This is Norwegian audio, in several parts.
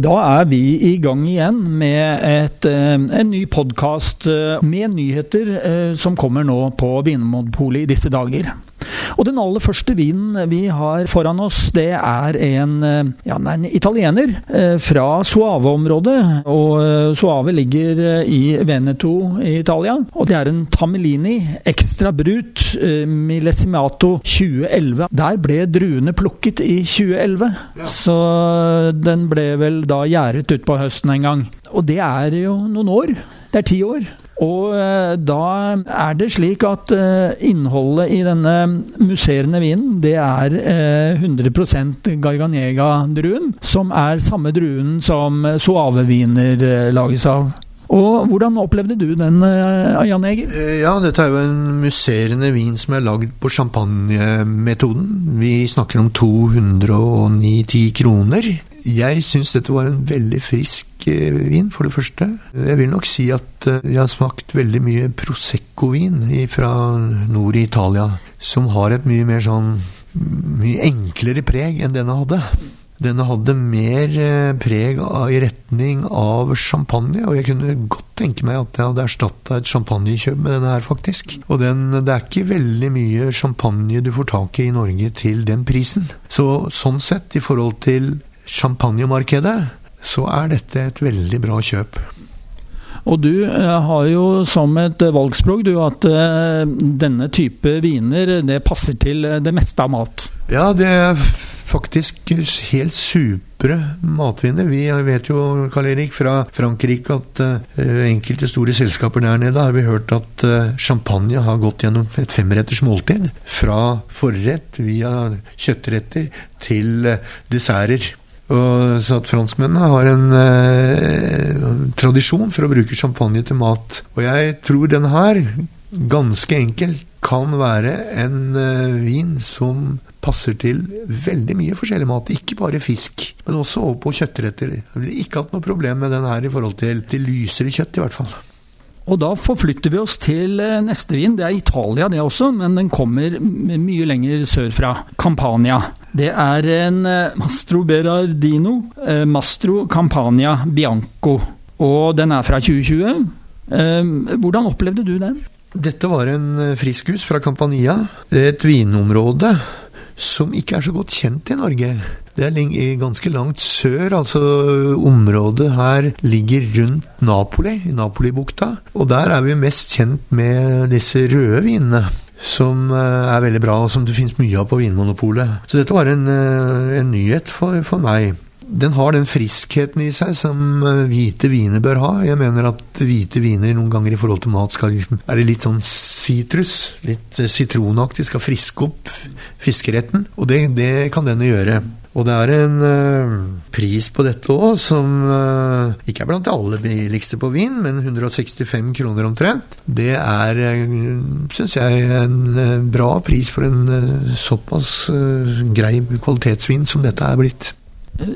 Da er vi i gang igjen med et, eh, en ny podkast eh, med nyheter eh, som kommer nå på Vinmonopolet i disse dager. Og den aller første vinen vi har foran oss, det er en, eh, ja, en italiener eh, fra Suave-området. Og eh, Suave ligger i Veneto i Italia. Og det er en Tamilini Extra Brut Millesimato 2011. Der ble druene plukket i 2011, ja. så den ble vel da gjæret utpå høsten en gang. Og det er jo noen år. Det er ti år. Og eh, da er det slik at eh, innholdet i denne musserende vinen, det er 100 eh, Garganega-druen, som er samme druen som suaveviner lages av. Og Hvordan opplevde du den, Jan Eger? Ja, Dette er jo en musserende vin som er lagd på champagnemetoden. Vi snakker om 209-10 kroner. Jeg syns dette var en veldig frisk eh, vin, for det første. Jeg vil nok si at eh, jeg har smakt veldig mye Prosecco-vin fra nord i Italia, som har et mye mer sånn mye enklere preg enn denne hadde. Denne hadde mer eh, preg av, i retning av champagne, og jeg kunne godt tenke meg at jeg hadde erstatta et champagnekjøp med denne her, faktisk. Og den, det er ikke veldig mye champagne du får tak i i Norge til den prisen. Så sånn sett, i forhold til champagnemarkedet, så er dette et veldig bra kjøp. Og du eh, har jo som et valgspråk du at eh, denne type viner det passer til det meste av mat. Ja, det er faktisk helt supre matviner. Vi vet jo, Karl Erik, fra Frankrike at enkelte store selskaper der nede har vi hørt at champagne har gått gjennom et femretters måltid. Fra forrett via kjøttretter til desserter. Og, så at franskmennene har en eh, tradisjon for å bruke champagne til mat. Og jeg tror den her, ganske enkelt, kan være en eh, vin som passer til veldig mye forskjellig mat. Ikke bare fisk, men også over på kjøttretter. Jeg ville ikke hatt noe problem med den her i forhold til, til lysere kjøtt, i hvert fall. Og da forflytter vi oss til eh, neste vin. Det er Italia, det også, men den kommer mye lenger sørfra. Campania. Det er en eh, Mastro Berardino, eh, Mastro Campania Bianco. Og den er fra 2020. Eh, hvordan opplevde du den? Dette var en friskhus fra Campania. Det er Et vinområde som ikke er så godt kjent i Norge. Det er ganske langt sør, altså området her ligger rundt Napoli, i Napolibukta. Og der er vi mest kjent med disse røde vinene som eh, er veldig bra, og som det finnes mye av på Vinmonopolet. Så dette var en, eh, en nyhet for, for, meg. Den har den friskheten i seg som eh, hvite viner bør ha. Jeg mener at hvite viner noen ganger i forhold til mat skal være litt sånn sitrus. Litt sitronaktig. Skal friske opp fiskeretten. Og det, det kan denne gjøre. Og det er en uh, pris på dette òg som uh, ikke er blant de aller billigste på vin, men 165 kroner omtrent. Det er, uh, syns jeg, en bra pris for en såpass grei kvalitetsvin som dette er blitt.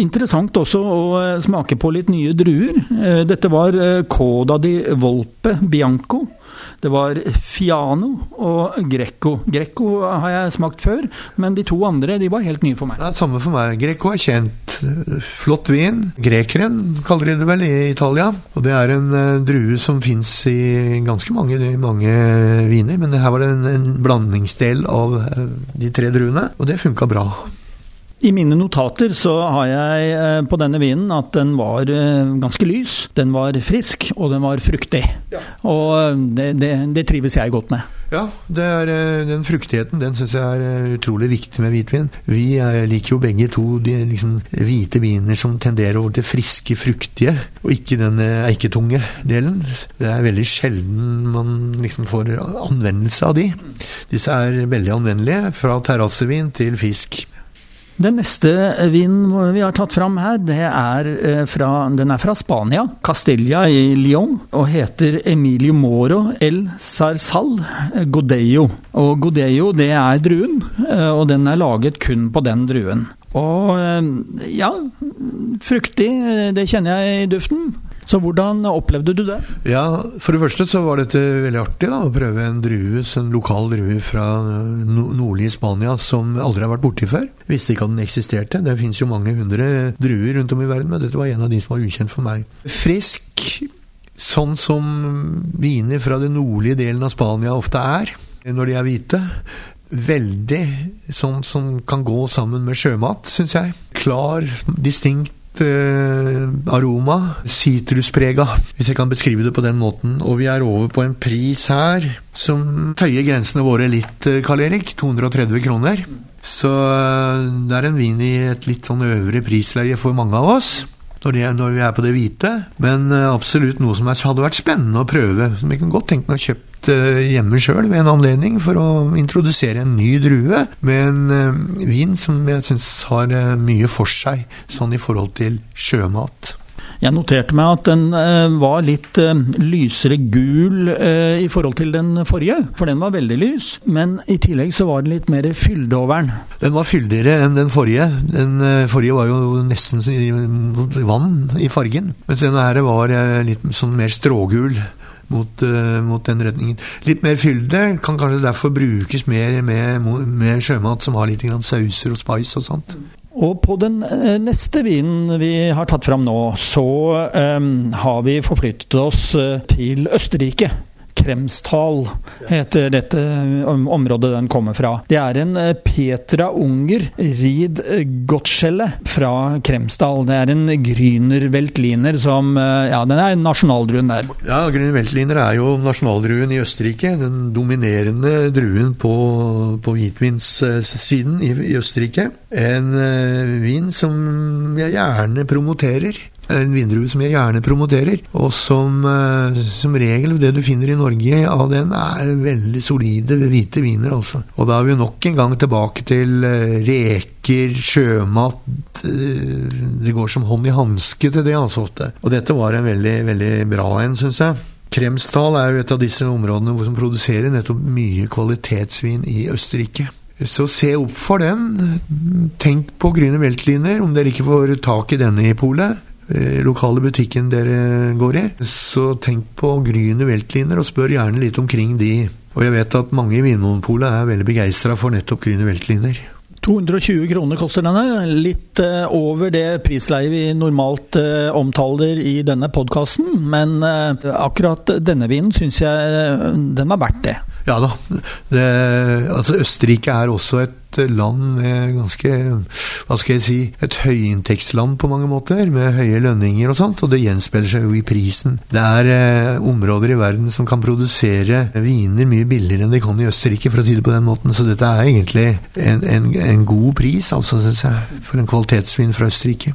Interessant også å smake på litt nye druer. Dette var Coda di Volpe Bianco. Det var Fiano og Greco. Greco har jeg smakt før, men de to andre de var helt nye for meg. Det er det samme for meg. Greco er kjent. Flott vin. Grekeren kaller de det vel i Italia. Og det er en drue som fins i ganske mange, mange viner, men her var det en, en blandingsdel av de tre druene, og det funka bra. I mine notater så har jeg eh, på denne vinen at den var eh, ganske lys, den var frisk og den var fruktig. Ja. Og eh, det, det, det, trives jeg godt med. Ja, er, den fruktigheten den syns jeg er utrolig viktig med hvitvin. Vi liker jo begge to de liksom, hvite viner som tenderer over til friske, fruktige, og ikke den eiketunge delen. Det er veldig sjelden man liksom får anvendelse av de. Disse er veldig anvendelige, fra terrassevin til fisk. Den neste vinen vi har tatt fram her, er eh, fra, den er fra Spania. Castilla i Lyon. Og heter Emilio Moro El Sarsal Godello. Og Godello, det er druen, eh, og den er laget kun på den druen. Og eh, ja, fruktig, det kjenner jeg i duften. Så hvordan opplevde du det? Ja, For det første så var dette veldig artig da, å prøve en drue, en lokal drue fra nordlige Spania som aldri har vært borti før. Visste ikke at den eksisterte. Det finnes jo mange hundre druer rundt om i verden, men dette var en av de som var ukjent for meg. Frisk, sånn som viner fra den nordlige delen av Spania ofte er når de er hvite veldig sånn som kan gå sammen med sjømat, syns jeg. Klar, distinkt uh, aroma. Sitrusprega, hvis jeg kan beskrive det på den måten. Og vi er over på en pris her som tøyer grensene våre litt, uh, Karl Erik. 230 kroner. Så uh, det er en vin i et litt sånn øvre prisleie for mange av oss. Når, det, når, vi er på det hvite, men absolutt noe som hadde vært spennende å prøve. Som jeg kunne godt tenkt meg å kjøpt Eh, hjemme sjøl ved en anledning for å introdusere en ny drue med en uh, vin som jeg syns har mye for seg, sånn i forhold til sjømat. Jeg noterte meg at den uh, var litt lysere gul i forhold til den forrige, for den var veldig lys. Men i tillegg så var den litt mer fyldig over den. Den var fyldigere enn den forrige. Den forrige var jo nesten vann i fargen, mens denne her var litt sånn mer strågul mot, uh, mot, den retningen. Litt mer fylde kan kanskje derfor brukes mer med, med sjømat som har litt sauser og spice og sånt. Og på den eh, neste vinen vi har tatt fram nå, så um, har vi forflyttet oss til Østerrike. Kremstal heter dette området den kommer fra. Det er en eh, Petra Unger Ried Gottschelle fra Kremsdal. Det er en Grüner Veltliner som eh, Ja, den er nasjonaldruen der. Ja, Grüner Veltliner er jo nasjonaldruen i Østerrike. Den dominerende druen på, på hvitvinssiden i, i Østerrike. En uh, vin som jeg gjerne promoterer en vindrue som jeg gjerne promoterer, og som eh, som regel det du finner i Norge av den, er veldig solide hvite viner, altså. Og da er vi nok en gang tilbake til eh, reker, sjømat eh, Det går som hånd i hanske til det, altså ofte. Og dette var en veldig, veldig bra en, syns jeg. Kremsdal er jo et av disse områdene som produserer nettopp mye kvalitetsvin i Østerrike. Så se opp for den. Tenk på Grüner Weltliner, om dere ikke får tak i denne i polet. Eh, lokale butikken dere går i. Så tenk på Gryne veltliner, og spør gjerne litt omkring de. Og jeg vet at mange i Vinmonopolet er veldig begeistra for nettopp Gryne veltliner. 220 kroner koster denne, litt uh, over det prisleiet vi normalt uh, omtaler i denne podkasten. Men akkurat denne vinen syns jeg den var verdt det. Ja da. Det, altså Østerrike er også et land med ganske Hva skal jeg si Et høyinntektsland på mange måter, med høye lønninger og sånt, og det gjenspeiler seg jo i prisen. Det er eh, områder i verden som kan produsere viner mye billigere enn de kan i Østerrike, for å si det på den måten. Så dette er egentlig en, en, en god pris, altså, syns jeg, for en kvalitetsvin fra Østerrike.